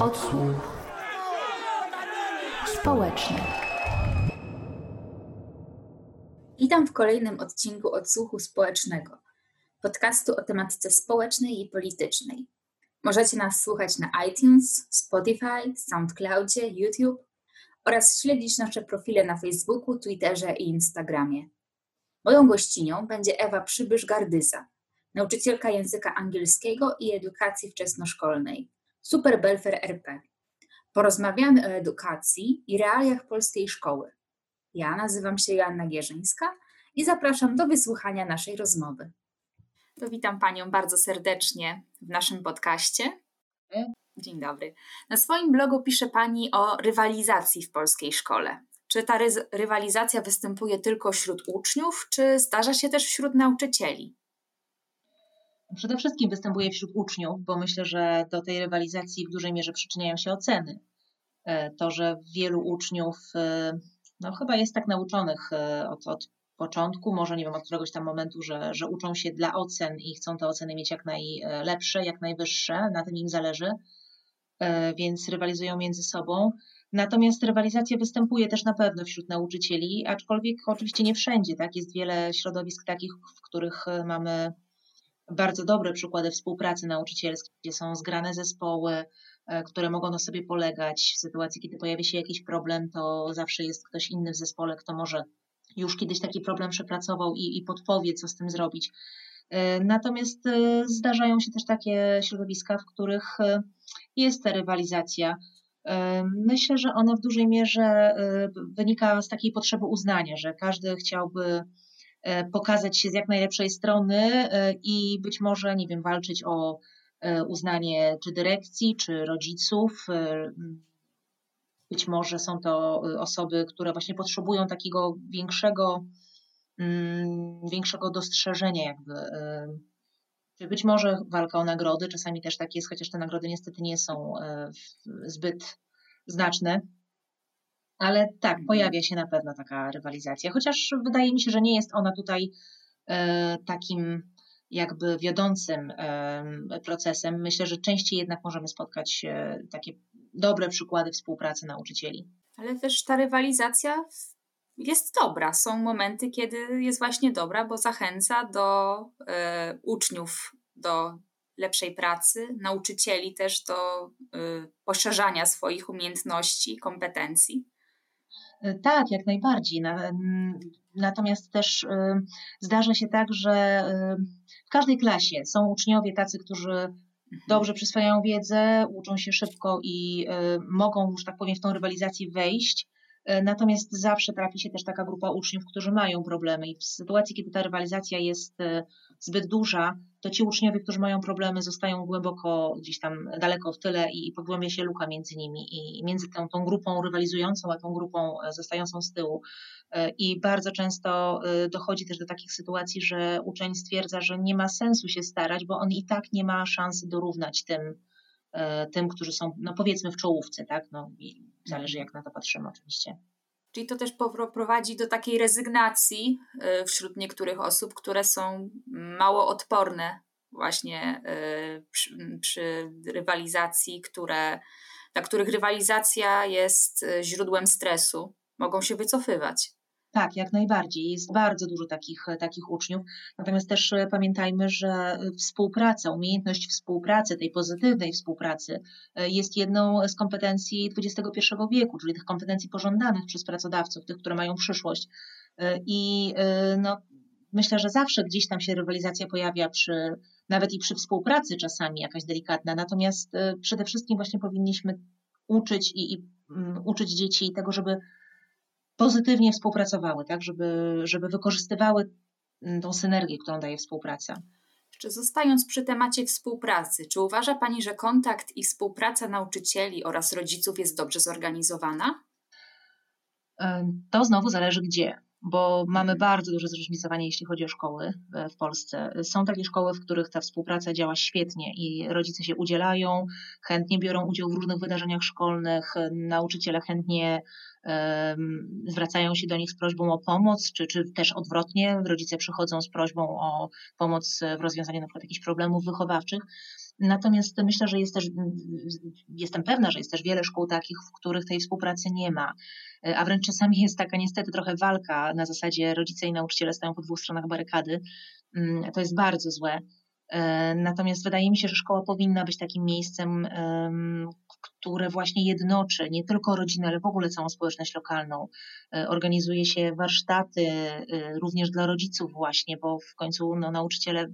Odsłuch społeczny. Witam w kolejnym odcinku Odsłuchu Społecznego, podcastu o tematyce społecznej i politycznej. Możecie nas słuchać na iTunes, Spotify, SoundCloudzie, YouTube oraz śledzić nasze profile na Facebooku, Twitterze i Instagramie. Moją gościnią będzie Ewa Przybysz-Gardyza, nauczycielka języka angielskiego i edukacji wczesnoszkolnej, Super Belfer RP. Porozmawiamy o edukacji i realiach polskiej szkoły. Ja nazywam się Joanna Gierzyńska i zapraszam do wysłuchania naszej rozmowy. To witam Panią bardzo serdecznie w naszym podcaście. Dzień dobry. Na swoim blogu pisze Pani o rywalizacji w polskiej szkole. Czy ta rywalizacja występuje tylko wśród uczniów, czy zdarza się też wśród nauczycieli? Przede wszystkim występuje wśród uczniów, bo myślę, że do tej rywalizacji w dużej mierze przyczyniają się oceny. E, to, że wielu uczniów e, no, chyba jest tak nauczonych e, od, od początku, może nie wiem, od któregoś tam momentu, że, że uczą się dla ocen i chcą te oceny mieć jak najlepsze, jak najwyższe, na tym im zależy, więc rywalizują między sobą. Natomiast rywalizacja występuje też na pewno wśród nauczycieli, aczkolwiek oczywiście nie wszędzie. Tak? Jest wiele środowisk takich, w których mamy bardzo dobre przykłady współpracy nauczycielskiej, gdzie są zgrane zespoły, e, które mogą na sobie polegać. W sytuacji, kiedy pojawi się jakiś problem, to zawsze jest ktoś inny w zespole, kto może już kiedyś taki problem przepracował i, i podpowie, co z tym zrobić. E, natomiast e, zdarzają się też takie środowiska, w których jest ta rywalizacja. Myślę, że ona w dużej mierze wynika z takiej potrzeby uznania, że każdy chciałby pokazać się z jak najlepszej strony e, i być może, nie wiem, walczyć o e, uznanie czy dyrekcji, czy rodziców. Być może są to osoby, które właśnie potrzebują takiego większego, mm, większego dostrzeżenia, jakby. Czy być może walka o nagrody, czasami też tak jest, chociaż te nagrody niestety nie są zbyt znaczne. Ale tak, mhm. pojawia się na pewno taka rywalizacja, chociaż wydaje mi się, że nie jest ona tutaj e, takim jakby wiodącym procesem. Myślę, że częściej jednak możemy spotkać e, takie dobre przykłady współpracy nauczycieli. Ale też ta rywalizacja jest dobra. Są momenty, kiedy jest właśnie dobra, bo zachęca do e, uczniów do lepszej pracy, nauczycieli też do poszerzania swoich umiejętności, kompetencji. E, tak, jak najbardziej. Natomiast też e, zdarza się tak, że e, w każdej klasie są uczniowie tacy, którzy mhm. dobrze przyswajają wiedzę, uczą się szybko i mogą, że tak powiem, w tą rywalizację wejść. Natomiast zawsze trafi się też taka grupa uczniów, którzy mają problemy, i w sytuacji, kiedy ta rywalizacja jest zbyt duża, to ci uczniowie, którzy mają problemy, zostają głęboko gdzieś tam daleko w tyle i pogłębia się luka między nimi i między tą, tą grupą rywalizującą, a tą grupą e, zostającą z tyłu. E, I bardzo często e, dochodzi też do takich sytuacji, że uczeń stwierdza, że nie ma sensu się starać, bo on i tak nie ma szansy dorównać tym, tym którzy są, no powiedzmy, w czołówce, tak? No, zależy jak na to patrzymy oczywiście. Czyli to też prowadzi do takiej rezygnacji y, wśród niektórych osób, które są mało odporne właśnie y, przy, przy rywalizacji, które, dla których rywalizacja jest źródłem stresu, mogą się wycofywać. Tak, jak najbardziej. Jest bardzo dużo takich, takich uczniów. Natomiast też e, pamiętajmy, że współpraca, umiejętność współpracy, tej pozytywnej współpracy, e, jest jedną z kompetencji XXI wieku, czyli tych kompetencji pożądanych przez pracodawców, tych, które mają przyszłość. E, I no, myślę, że zawsze gdzieś tam się rywalizacja pojawia przy, nawet i przy współpracy czasami jakaś delikatna. Natomiast przede wszystkim właśnie powinniśmy uczyć i, i um, uczyć dzieci tego, żeby pozytywnie współpracowały, tak, żeby, żeby wykorzystywały mm, tą synergię, którą daje współpraca. Czy zostając przy temacie współpracy, czy uważa Pani, że kontakt i współpraca nauczycieli oraz rodziców jest dobrze zorganizowana? To znowu zależy gdzie, bo mamy bardzo duże zróżnicowanie, jeśli chodzi o szkoły w Polsce. Są takie szkoły, w których ta współpraca działa świetnie i rodzice się udzielają, chętnie biorą udział w różnych wydarzeniach szkolnych, nauczyciele chętnie zwracają się do nich z prośbą o pomoc, czy, czy też odwrotnie, rodzice przychodzą z prośbą o pomoc w rozwiązaniu na przykład jakichś problemów wychowawczych. Natomiast myślę, że jest też, jestem pewna, że jest też wiele szkół takich, w których tej współpracy nie ma. A wręcz czasami jest taka niestety trochę walka na zasadzie rodzice i nauczyciele stają po dwóch stronach barykady. Mm, to jest bardzo złe. E, natomiast wydaje mi się, że szkoła powinna być takim miejscem, które właśnie jednoczy nie tylko rodzinę, ale w ogóle całą społeczność lokalną. E, organizuje się warsztaty e, również dla rodziców właśnie, bo w końcu no, nauczyciele,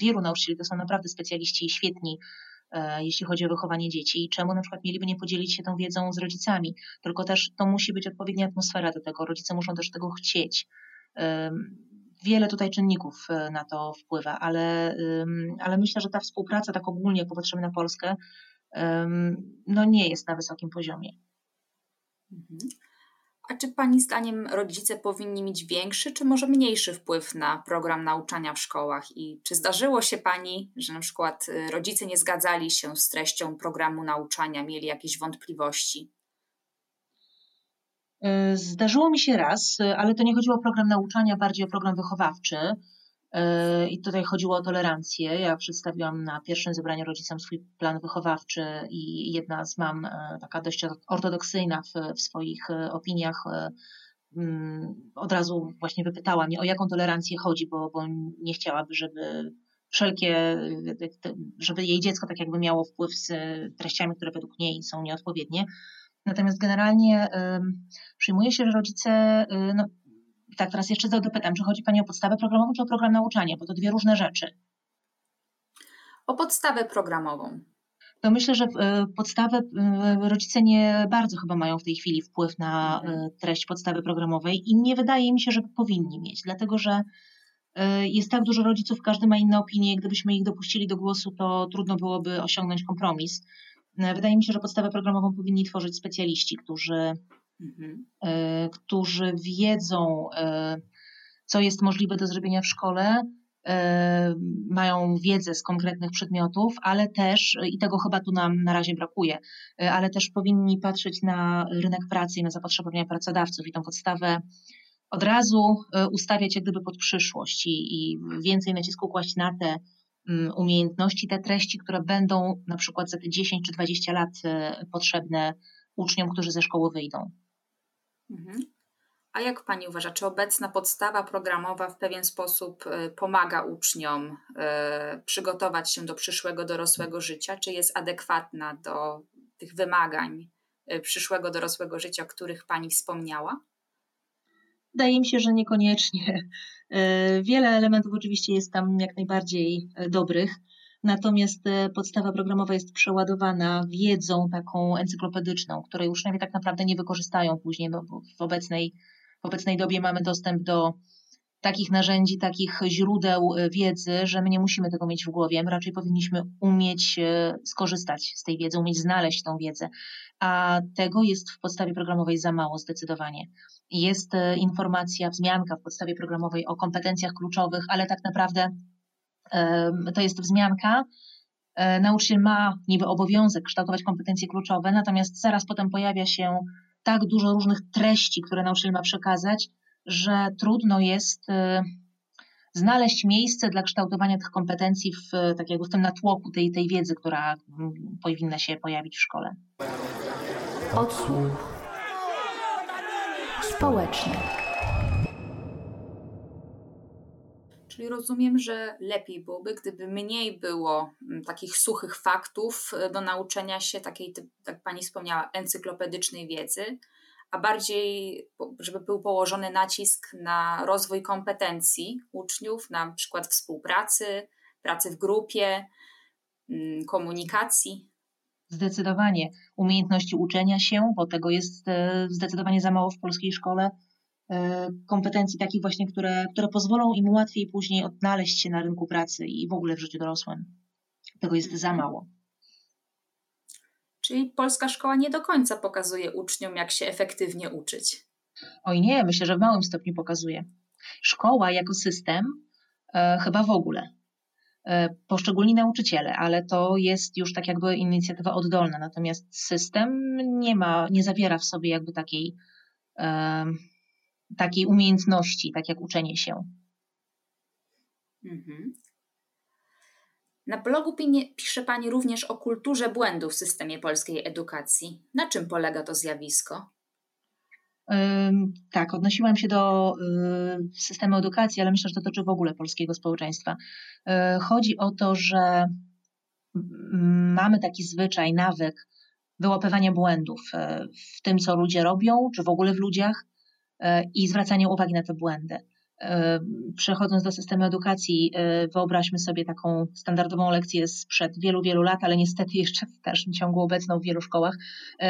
wielu nauczycieli to są naprawdę specjaliści i świetni, jeśli chodzi o wychowanie dzieci. I czemu na przykład mieliby nie podzielić się tą wiedzą z rodzicami, tylko też to musi być odpowiednia atmosfera do tego, rodzice muszą też tego chcieć. Wiele tutaj czynników e, na to wpływa, ale, ale myślę, że ta współpraca tak ogólnie, jak popatrzymy na Polskę, no nie jest na wysokim poziomie. Mhm. A czy Pani zdaniem rodzice powinni mieć większy czy może mniejszy wpływ na program nauczania w szkołach? I czy zdarzyło się Pani, że na przykład y, rodzice nie zgadzali się z treścią programu nauczania, mieli jakieś wątpliwości? E, zdarzyło mi się raz, e, ale to nie chodziło o program nauczania, bardziej o program wychowawczy. E, I tutaj chodziło o tolerancję. Ja przedstawiłam na pierwszym zebraniu rodzicom swój plan wychowawczy i jedna z mam, taka dość ortodoksyjna w, w swoich opiniach, mm, od razu właśnie wypytała mnie, o jaką tolerancję chodzi, bo, bo nie chciałaby, żeby wszelkie, żeby jej dziecko tak jakby miało wpływ z treściami, które według niej są nieodpowiednie. Natomiast generalnie przyjmuje się, że rodzice, y, tak teraz jeszcze dopytam, czy chodzi Pani o podstawę programową, czy o program nauczania, bo to dwie różne rzeczy. O podstawę programową. To myślę, że y, podstawę y, rodzice nie bardzo chyba mają w tej chwili wpływ na mhm. treść podstawy programowej i nie wydaje mi się, że powinni mieć, dlatego że jest tak dużo rodziców, każdy ma inne opinie. Gdybyśmy ich dopuścili do głosu, to trudno byłoby osiągnąć kompromis. E, wydaje mi się, że podstawę programową powinni tworzyć specjaliści, którzy, mhm. E, którzy wiedzą, e, co jest możliwe do zrobienia w szkole, mają wiedzę z konkretnych przedmiotów, ale też, i tego chyba tu nam na razie brakuje, ale też powinni patrzeć na rynek pracy i na zapotrzebowania pracodawców i tą podstawę od razu ustawiać jak gdyby pod przyszłość i, i więcej nacisku kłaść na te Mm, umiejętności, te treści, które będą na przykład za te 10 czy 20 lat e, potrzebne uczniom, którzy ze szkoły wyjdą. Mhm. A jak Pani uważa, czy obecna podstawa programowa w pewien sposób e, pomaga uczniom e, przygotować się do przyszłego dorosłego życia? Czy jest adekwatna do tych wymagań przyszłego dorosłego życia, o których Pani wspomniała? Wydaje mi się, że niekoniecznie. Wiele elementów oczywiście jest tam jak najbardziej dobrych, natomiast e, podstawa programowa jest przeładowana wiedzą taką encyklopedyczną, której uczniowie tak naprawdę nie wykorzystają później, bo w obecnej, w obecnej dobie mamy dostęp do takich narzędzi, takich źródeł wiedzy, że my nie musimy tego mieć w głowie, my raczej powinniśmy umieć skorzystać z tej wiedzy, umieć znaleźć tą wiedzę, a tego jest w podstawie programowej za mało zdecydowanie. Jest e, informacja, wzmianka w podstawie programowej o kompetencjach kluczowych, ale tak naprawdę to jest wzmianka. E, nauczyciel ma niby obowiązek kształtować kompetencje kluczowe, natomiast zaraz potem pojawia się tak dużo różnych treści, które nauczyciel ma przekazać, że trudno jest e, znaleźć miejsce dla kształtowania tych kompetencji w, tak jakby w tym natłoku tej, tej wiedzy, która powinna się pojawić w szkole. Odsłuch społeczny. Czyli rozumiem, że lepiej byłoby, gdyby mniej było mm, takich suchych faktów e, do nauczenia się, takiej, jak Pani wspomniała, encyklopedycznej wiedzy, a bardziej, żeby był położony nacisk na rozwój kompetencji uczniów, na przykład współpracy, pracy w grupie, mm, komunikacji. Zdecydowanie umiejętności uczenia się, bo tego jest e, zdecydowanie za mało w polskiej szkole. E, kompetencji takich właśnie, które, które pozwolą im łatwiej później odnaleźć się na rynku pracy i w ogóle w życiu dorosłym. Tego jest za mało. Czyli polska szkoła nie do końca pokazuje uczniom, jak się efektywnie uczyć. Oj nie, myślę, że w małym stopniu pokazuje. Szkoła jako system e, chyba w ogóle. E, poszczególni nauczyciele, ale to jest już tak jakby inicjatywa oddolna. Natomiast system nie ma, nie zawiera w sobie jakby takiej, e, takiej umiejętności, tak jak uczenie się. Mhm. Na blogu pisze Pani również o kulturze błędów w systemie polskiej edukacji. Na czym polega to zjawisko? Tak, odnosiłam się do y, systemu edukacji, ale myślę, że to dotyczy w ogóle polskiego społeczeństwa. Y, chodzi o to, że mamy taki zwyczaj, nawyk wyłapywania błędów y, w tym, co ludzie robią, czy w ogóle w ludziach i zwracania uwagi na te błędy. Przechodząc do systemu edukacji, wyobraźmy sobie taką standardową lekcję sprzed wielu, wielu lat, ale niestety jeszcze w dalszym ciągu obecną w wielu szkołach.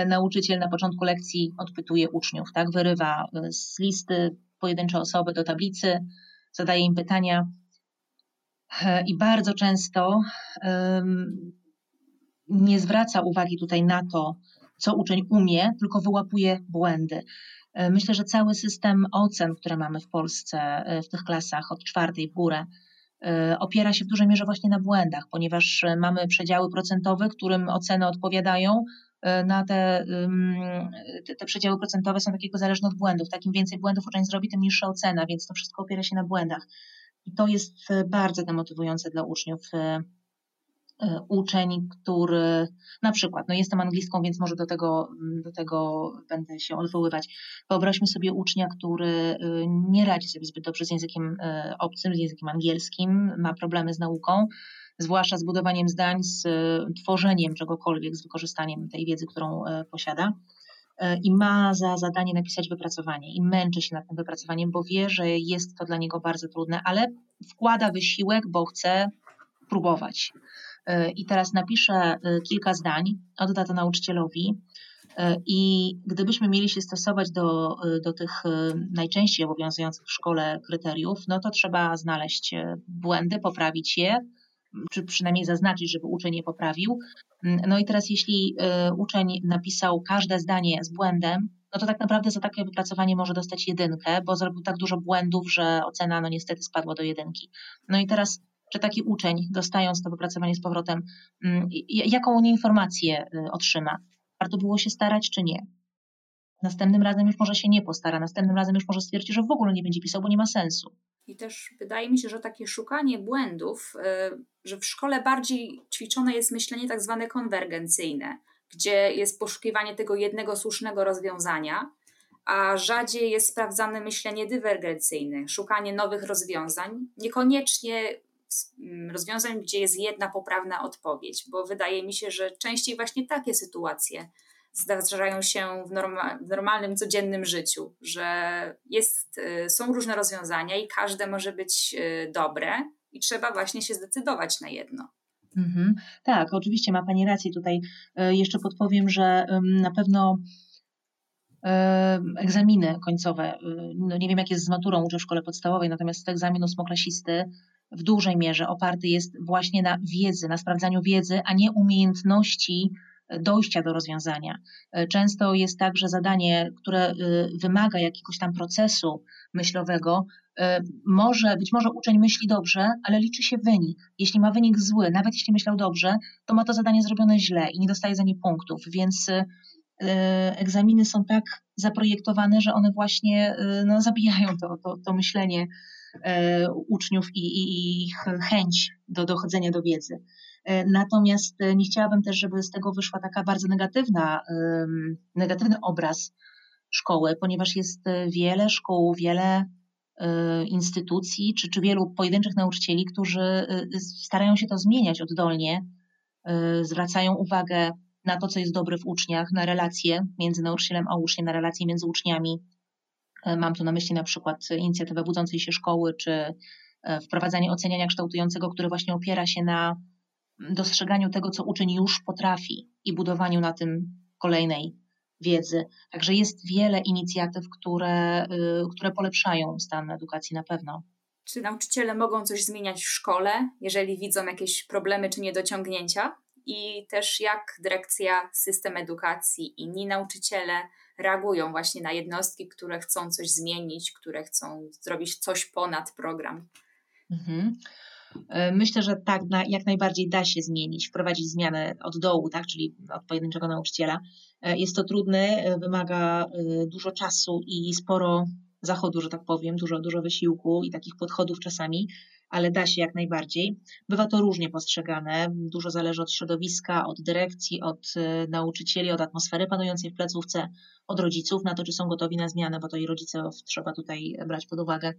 Nauczyciel na początku lekcji odpytuje uczniów, tak? Wyrywa z listy pojedyncze osoby do tablicy, zadaje im pytania i bardzo często nie zwraca uwagi tutaj na to, co uczeń umie, tylko wyłapuje błędy. E, myślę, że cały system ocen, które mamy w Polsce e, w tych klasach od czwartej w górę, e, opiera się w dużej mierze właśnie na błędach, ponieważ mamy przedziały procentowe, którym oceny odpowiadają. Na te, te, przedziały procentowe są takiego zależne od błędów. Takim więcej błędów uczeń zrobi, tym niższa ocena, więc to wszystko opiera się na błędach. I to jest bardzo demotywujące dla uczniów uczeń, który na przykład, no jestem anglistką, więc może do tego, mm, do tego będę się odwoływać. Wyobraźmy sobie ucznia, który e, nie radzi sobie zbyt dobrze z językiem e, obcym, z językiem angielskim, ma problemy z nauką, zwłaszcza z budowaniem zdań, z tworzeniem czegokolwiek, z wykorzystaniem tej wiedzy, którą posiada. I ma za zadanie napisać wypracowanie i męczy się nad tym wypracowaniem, bo wie, że jest to dla niego bardzo trudne, ale wkłada wysiłek, bo chce próbować. E, i teraz napiszę e, kilka zdań, odda to nauczycielowi. E, I gdybyśmy mieli się stosować do, do tych najczęściej obowiązujących w szkole kryteriów, no to trzeba znaleźć błędy, poprawić je, czy przynajmniej zaznaczyć, żeby uczeń je poprawił. Mm, no i teraz, jeśli uczeń napisał każde zdanie z błędem, no to tak naprawdę za takie wypracowanie może dostać jedynkę, bo zrobił tak dużo błędów, że ocena no niestety spadła do jedynki. No i teraz czy taki uczeń, dostając to wypracowanie z powrotem, mm, jaką on informację y, otrzyma? Warto było się starać, czy nie? Następnym razem już może się nie postara, następnym razem już może stwierdzi, że w ogóle nie będzie pisał, bo nie ma sensu. I też wydaje mi się, że takie szukanie błędów, y, że w szkole bardziej ćwiczone jest myślenie tak zwane konwergencyjne, gdzie jest poszukiwanie tego jednego słusznego rozwiązania, a rzadziej jest sprawdzane myślenie dywergencyjne, szukanie nowych rozwiązań, niekoniecznie rozwiązań, gdzie jest jedna poprawna odpowiedź, bo wydaje mi się, że częściej właśnie takie sytuacje zdarzają się w, norma, w normalnym, codziennym życiu, że jest, y, są różne rozwiązania i każde może być y, dobre i trzeba właśnie się zdecydować na jedno. Mhm. Tak, oczywiście ma Pani rację. Tutaj y, jeszcze podpowiem, że na pewno egzaminy końcowe, no nie wiem jak jest z maturą, uczę w szkole podstawowej, natomiast egzamin ósmoklasisty w dużej mierze oparty jest właśnie na wiedzy, na sprawdzaniu wiedzy, a nie umiejętności dojścia do rozwiązania. Często jest tak, że zadanie, które y, wymaga jakiegoś tam procesu myślowego, może, być może uczeń myśli dobrze, ale liczy się wynik. Jeśli ma wynik zły, nawet jeśli myślał dobrze, to ma to zadanie zrobione źle i nie dostaje za nie punktów, więc egzaminy są tak zaprojektowane, że one właśnie no, zabijają to, to, to myślenie E, uczniów i, i ich chęć do dochodzenia do wiedzy. E, natomiast e, nie chciałabym też, żeby z tego wyszła taka bardzo negatywna, negatywny obraz szkoły, ponieważ jest wiele szkół, wiele instytucji, czy, czy wielu pojedynczych nauczycieli, którzy starają się to zmieniać oddolnie, zwracają uwagę na to, co jest dobre w uczniach, na relacje między nauczycielem a uczniem, na relacje między uczniami, E, mam tu na myśli na przykład inicjatywę budzącej się szkoły, czy e, wprowadzanie oceniania kształtującego, które właśnie opiera się na dostrzeganiu tego, co uczeń już potrafi i budowaniu na tym kolejnej wiedzy. Także jest wiele inicjatyw, które, y, które polepszają stan edukacji na pewno. Czy nauczyciele mogą coś zmieniać w szkole, jeżeli widzą jakieś problemy czy niedociągnięcia? I też jak dyrekcja, system edukacji, inni nauczyciele reagują właśnie na jednostki, które chcą coś zmienić, które chcą zrobić coś ponad program. Mhm. E, myślę, że tak, jak najbardziej da się zmienić, wprowadzić zmianę od dołu, tak, czyli od pojedynczego nauczyciela. E, jest to trudne, e, wymaga dużo czasu i sporo zachodu, że tak powiem, dużo, dużo wysiłku i takich podchodów czasami. Ale da się jak najbardziej. Bywa to różnie postrzegane, dużo zależy od środowiska, od dyrekcji, od e, nauczycieli, od atmosfery panującej w placówce, od rodziców na to, czy są gotowi na zmianę, bo to i rodzice trzeba tutaj brać pod uwagę.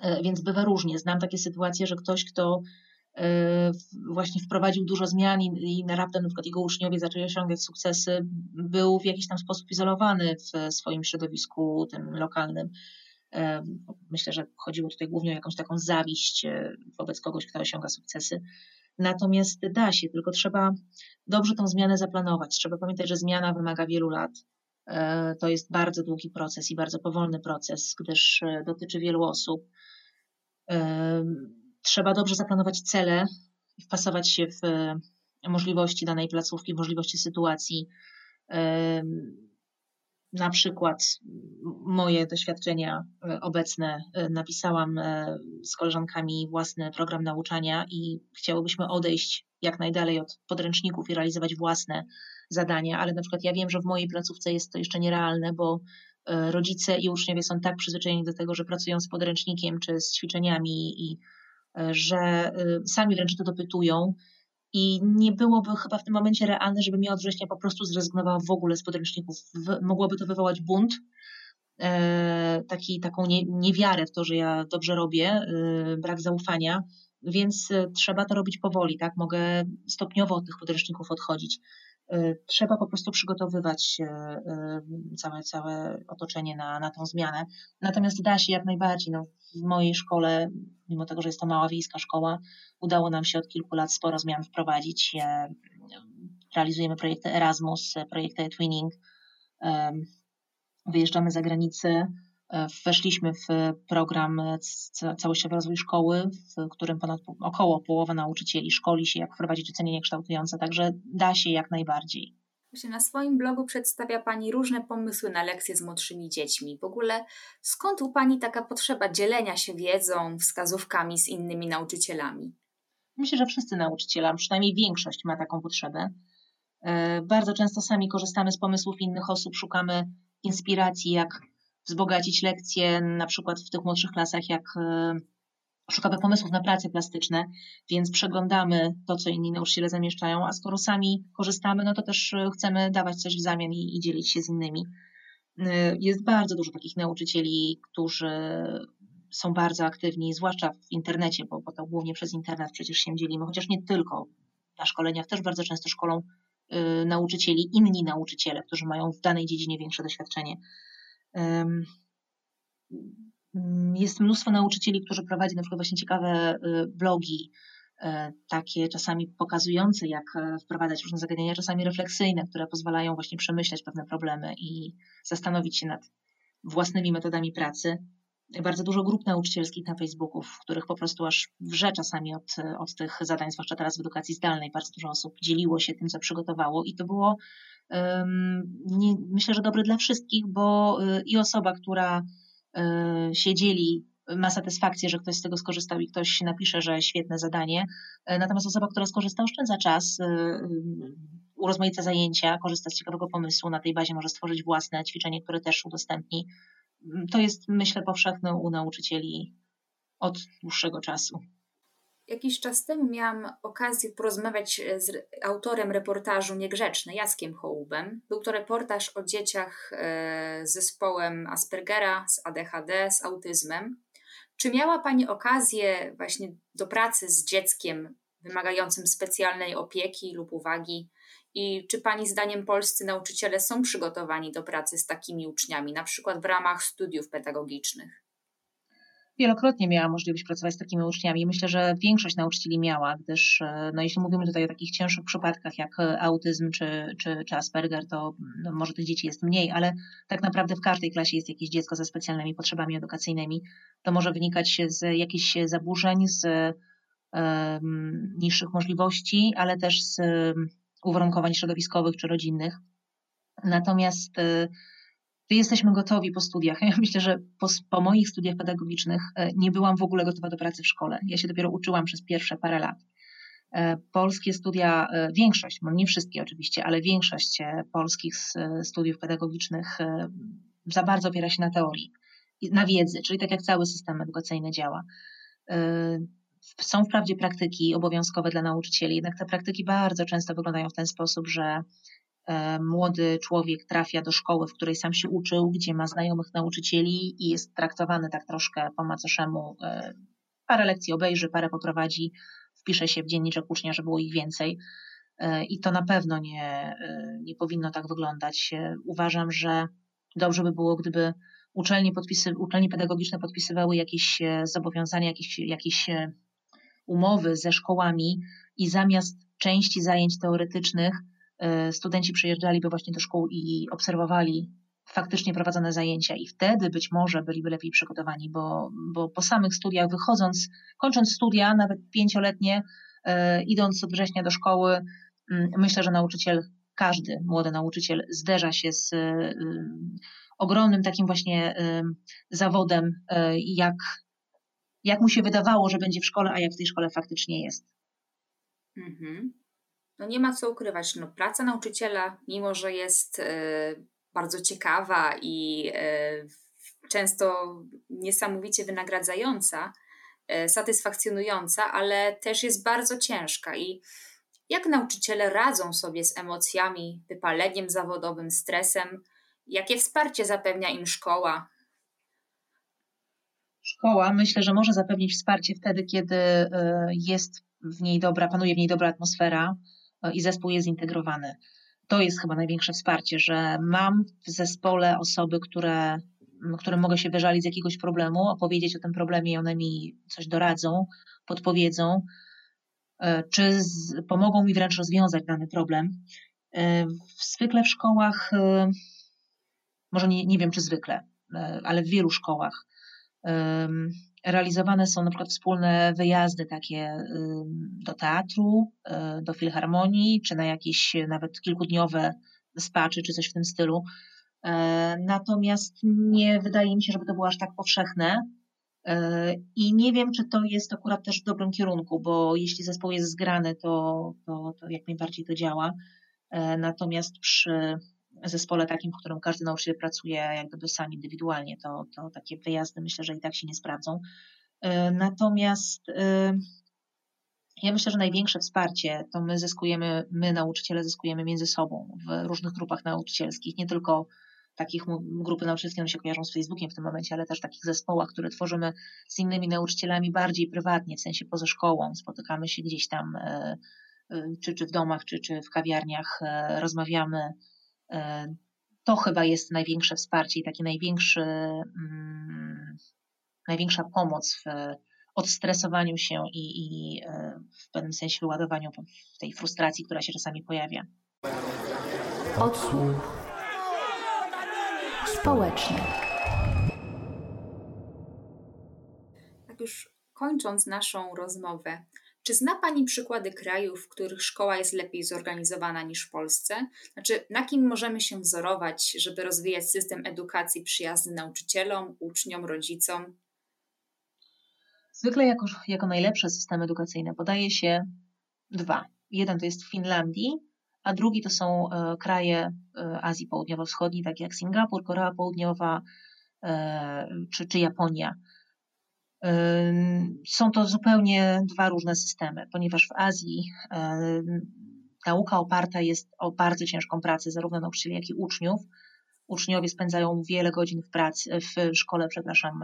E, więc bywa różnie. Znam takie sytuacje, że ktoś, kto e, właśnie wprowadził dużo zmian i, i raptem na przykład jego uczniowie zaczęli osiągać sukcesy, był w jakiś tam sposób izolowany w swoim środowisku tym lokalnym. Myślę, że chodziło tutaj głównie o jakąś taką zawiść e, wobec kogoś, kto osiąga sukcesy. Natomiast da się, tylko trzeba dobrze tą zmianę zaplanować. Trzeba pamiętać, że zmiana wymaga wielu lat. E, to jest bardzo długi proces i bardzo powolny proces, gdyż e, dotyczy wielu osób. Trzeba dobrze zaplanować cele i wpasować się w możliwości danej placówki, w możliwości sytuacji na przykład moje doświadczenia e, obecne e, napisałam e, z koleżankami własny program nauczania i chciałybyśmy odejść jak najdalej od podręczników i realizować własne zadania, ale na przykład ja wiem, że w mojej placówce jest to jeszcze nierealne, bo rodzice i uczniowie są tak przyzwyczajeni do tego, że pracują z podręcznikiem czy z ćwiczeniami i że sami wręcz to dopytują, i nie byłoby chyba w tym momencie realne, żeby mi od września po prostu zrezygnowała w ogóle z podręczników. mogłoby to wywołać bunt, e, taki, taką nie, niewiarę w to, że ja dobrze robię, e, brak zaufania, więc e, trzeba to robić powoli, tak? Mogę stopniowo od tych podręczników odchodzić. Trzeba po prostu przygotowywać całe, całe otoczenie na, na tą zmianę. Natomiast da się jak najbardziej. No, w mojej szkole, mimo tego, że jest to mała wiejska szkoła, udało nam się od kilku lat sporo zmian wprowadzić. E, realizujemy projekty Erasmus, projekty Twinning, e, wyjeżdżamy za granicę. E, weszliśmy w program Całościowy Rozwój Szkoły, w którym ponad około połowa nauczycieli szkoli się, jak wprowadzić ocenienie kształtujące, także da się jak najbardziej. Właśnie na swoim blogu przedstawia Pani różne pomysły na lekcje z młodszymi dziećmi. W ogóle skąd u Pani taka potrzeba dzielenia się wiedzą, wskazówkami z innymi nauczycielami? Myślę, że wszyscy nauczyciele, przynajmniej większość ma taką potrzebę. E, bardzo często sami korzystamy z pomysłów innych osób, szukamy inspiracji, jak wzbogacić lekcje, na przykład w tych młodszych klasach, jak e, szukamy pomysłów na prace plastyczne, więc przeglądamy to, co inni nauczyciele zamieszczają, a skoro sami korzystamy, no to też e, chcemy dawać coś w zamian i, i dzielić się z innymi. Jest bardzo dużo takich nauczycieli, którzy są bardzo aktywni, zwłaszcza w internecie, bo, bo to głównie przez internet przecież się dzielimy, chociaż nie tylko. Na szkoleniach też bardzo często szkolą y, nauczycieli, inni nauczyciele, którzy mają w danej dziedzinie większe doświadczenie. Jest mnóstwo nauczycieli, którzy prowadzą na przykład właśnie ciekawe y, blogi, y, takie czasami pokazujące, jak e, wprowadzać różne zagadnienia, czasami refleksyjne, które pozwalają właśnie przemyśleć pewne problemy i zastanowić się nad własnymi metodami pracy bardzo dużo grup nauczycielskich na Facebooku, w których po prostu aż wrze czasami od, od tych zadań, zwłaszcza teraz w edukacji zdalnej. Bardzo dużo osób dzieliło się tym, co przygotowało i to było um, nie, myślę, że dobre dla wszystkich, bo y, i osoba, która y, się dzieli, ma satysfakcję, że ktoś z tego skorzystał i ktoś napisze, że świetne zadanie. Y, natomiast osoba, która skorzysta, oszczędza czas, urozmaica zajęcia, korzysta z ciekawego pomysłu, na tej bazie może stworzyć własne ćwiczenie, które też udostępni to jest, myślę, powszechne u nauczycieli od dłuższego czasu. Jakiś czas temu miałam okazję porozmawiać z autorem reportażu Niegrzeczny, Jackiem Hołubem. Był to reportaż o dzieciach e, z zespołem Aspergera, z ADHD, z autyzmem. Czy miała Pani okazję właśnie do pracy z dzieckiem wymagającym specjalnej opieki lub uwagi i czy Pani zdaniem polscy nauczyciele są przygotowani do pracy z takimi uczniami, na przykład w ramach studiów pedagogicznych? Wielokrotnie miałam możliwość pracować z takimi uczniami. Myślę, że większość nauczycieli miała, gdyż e, no, jeśli mówimy tutaj o takich cięższych przypadkach jak autyzm czy, czy, czy Asperger, to no, może tych dzieci jest mniej, ale tak naprawdę w każdej klasie jest jakieś dziecko ze specjalnymi potrzebami edukacyjnymi. To może wynikać z jakichś zaburzeń, z niższych możliwości, ale też z uwarunkowań środowiskowych czy rodzinnych. Natomiast y, jesteśmy gotowi po studiach. Ja myślę, że po, po, moich studiach pedagogicznych y, nie byłam w ogóle gotowa do pracy w szkole. Ja się dopiero uczyłam przez pierwsze parę lat. Y, polskie studia, większość, nie wszystkie oczywiście, ale większość polskich studiów pedagogicznych za bardzo opiera się na teorii, na wiedzy, czyli tak jak cały system edukacyjny działa. Są wprawdzie praktyki obowiązkowe dla nauczycieli, jednak te praktyki bardzo często wyglądają w ten sposób, że młody człowiek trafia do szkoły, w której sam się uczył, gdzie ma znajomych nauczycieli i jest traktowany tak troszkę po macoszemu. Parę lekcji obejrzy, parę poprowadzi, wpisze się w dzienniczek ucznia, że było ich więcej. E, I to na pewno nie, e, nie powinno tak wyglądać. E, uważam, że dobrze by było, gdyby uczelnie, podpisy, uczelnie pedagogiczne podpisywały jakieś zobowiązania, jakieś, jakieś umowy ze szkołami i zamiast części zajęć teoretycznych studenci przyjeżdżaliby właśnie do szkół i obserwowali faktycznie prowadzone zajęcia i wtedy być może byliby lepiej przygotowani, bo, bo po samych studiach wychodząc, kończąc studia, nawet pięcioletnie, idąc od września do szkoły, Mm, myślę, że nauczyciel, każdy młody nauczyciel zderza się z y, ogromnym takim właśnie zawodem, jak, jak mu się wydawało, że będzie w szkole, a jak w tej szkole faktycznie jest. Mhm. No nie ma co ukrywać. No, praca nauczyciela, mimo że jest bardzo ciekawa i często niesamowicie wynagradzająca, satysfakcjonująca, ale też jest bardzo ciężka i jak nauczyciele radzą sobie z emocjami, wypaleniem zawodowym, stresem? Jakie wsparcie zapewnia im szkoła? Szkoła myślę, że może zapewnić wsparcie wtedy, kiedy e, jest w niej dobra, panuje w niej dobra atmosfera e, i zespół jest zintegrowany. To jest chyba największe wsparcie, że mam w zespole osoby, które, którym mogę się wyżalić z jakiegoś problemu, opowiedzieć o tym problemie i one mi coś doradzą, podpowiedzą E, czy z, pomogą mi wręcz rozwiązać dany problem. Zwykle w szkołach, może nie, nie wiem czy zwykle, ale w wielu szkołach realizowane są na przykład wspólne wyjazdy takie do teatru, do filharmonii, czy na jakieś nawet kilkudniowe spaczy, czy coś w tym stylu. Natomiast nie wydaje mi się, żeby to było aż tak powszechne. E, I nie wiem, czy to jest akurat też w dobrym kierunku, bo jeśli zespół jest zgrany, to, to, to jak najbardziej to działa. E, natomiast przy zespole takim, w którym każdy nauczyciel pracuje jak gdyby sam indywidualnie, to, to takie wyjazdy myślę, że i tak się nie sprawdzą. E, natomiast ja myślę, że największe wsparcie to my zyskujemy, my nauczyciele zyskujemy między sobą w różnych grupach nauczycielskich, nie tylko takich grupy nauczycielskie, one się kojarzą z Facebookiem w tym momencie, ale też takich zespołach, które tworzymy z innymi nauczycielami bardziej prywatnie, w sensie poza szkołą. Spotykamy się gdzieś tam, e, e, czy, czy w domach, czy, czy w kawiarniach, e, rozmawiamy. To chyba jest największe wsparcie i taki największy, mm, największa pomoc w odstresowaniu się i, i w pewnym sensie wyładowaniu tej frustracji, która się czasami pojawia. Odsłuch społeczny. Tak już kończąc naszą rozmowę, czy zna Pani przykłady krajów, w których szkoła jest lepiej zorganizowana niż w Polsce? Znaczy, na kim możemy się wzorować, żeby rozwijać system edukacji przyjazny nauczycielom, uczniom, rodzicom? Zwykle jako, jako najlepsze systemy edukacyjne podaje się dwa. Jeden to jest w Finlandii, a drugi to są e, kraje e, Azji Południowo-Wschodniej, takie jak Singapur, Korea Południowa e, czy, czy Japonia. Są to zupełnie dwa różne systemy, ponieważ w Azji nauka oparta jest o bardzo ciężką pracę zarówno nauczycieli, jak i uczniów. Uczniowie spędzają wiele godzin w pracy, w szkole, przepraszam,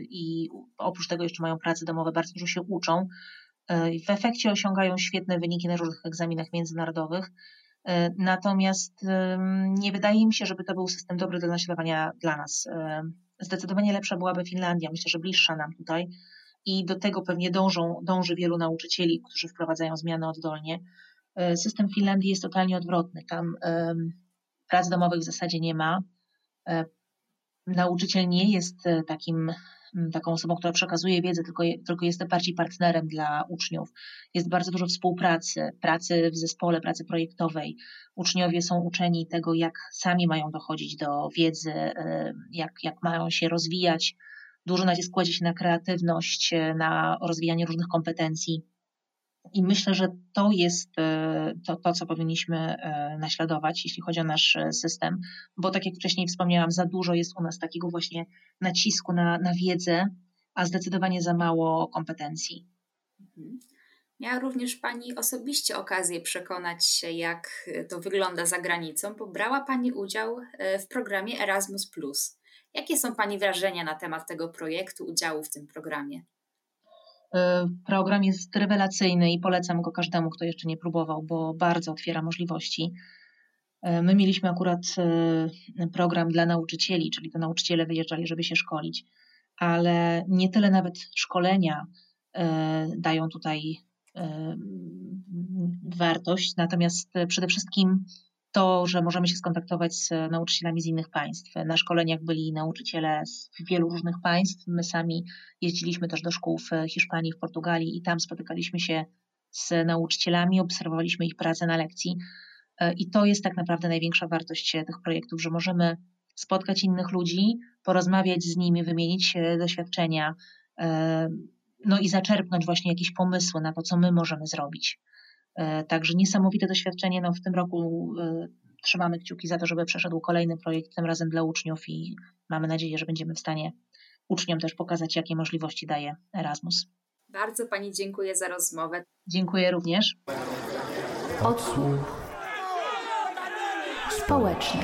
i oprócz tego jeszcze mają prace domowe, bardzo dużo się uczą. W efekcie osiągają świetne wyniki na różnych egzaminach międzynarodowych. E, natomiast nie wydaje mi się, żeby to był system dobry do naśladowania dla nas. E, zdecydowanie lepsza byłaby Finlandia, myślę, że bliższa nam tutaj i do tego pewnie dążą, dąży wielu nauczycieli, którzy wprowadzają zmiany oddolnie. E, system Finlandii jest totalnie odwrotny. Tam prac domowych w zasadzie nie ma. Nauczyciel nie jest takim taką osobą, która przekazuje wiedzę, tylko, tylko jest bardziej partnerem dla uczniów. Jest bardzo dużo współpracy, pracy w zespole, pracy projektowej. Uczniowie są uczeni tego, jak sami mają dochodzić do wiedzy, jak, jak mają się rozwijać. Dużo nacisku kładzie się na kreatywność, na rozwijanie różnych kompetencji. I myślę, że to jest e, to, to, co powinniśmy e, naśladować, jeśli chodzi o nasz e, system, bo tak jak wcześniej wspomniałam, za dużo jest u nas takiego właśnie nacisku na, na wiedzę, a zdecydowanie za mało kompetencji. Mhm. Miała również Pani osobiście okazję przekonać się, jak to wygląda za granicą, bo brała Pani udział w programie Erasmus. Jakie są Pani wrażenia na temat tego projektu, udziału w tym programie? E, program jest rewelacyjny i polecam go każdemu, kto jeszcze nie próbował, bo bardzo otwiera możliwości. E, my mieliśmy akurat program dla nauczycieli, czyli to nauczyciele wyjeżdżali, żeby się szkolić, ale nie tyle nawet szkolenia dają tutaj wartość, natomiast przede wszystkim to, że możemy się skontaktować z nauczycielami z innych państw. Na szkoleniach byli nauczyciele z wielu różnych państw. My sami jeździliśmy też do szkół w Hiszpanii, w Portugalii i tam spotykaliśmy się z nauczycielami, obserwowaliśmy ich pracę na lekcji. I to jest tak naprawdę największa wartość tych projektów, że możemy spotkać innych ludzi, porozmawiać z nimi, wymienić doświadczenia, no i zaczerpnąć właśnie jakieś pomysły na to, co my możemy zrobić. E, także niesamowite doświadczenie. No w tym roku e, trzymamy kciuki za to, żeby przeszedł kolejny projekt, tym razem dla uczniów i mamy nadzieję, że będziemy w stanie uczniom też pokazać, jakie możliwości daje Erasmus. Bardzo Pani dziękuję za rozmowę. Dziękuję również. Odsłuch społeczny.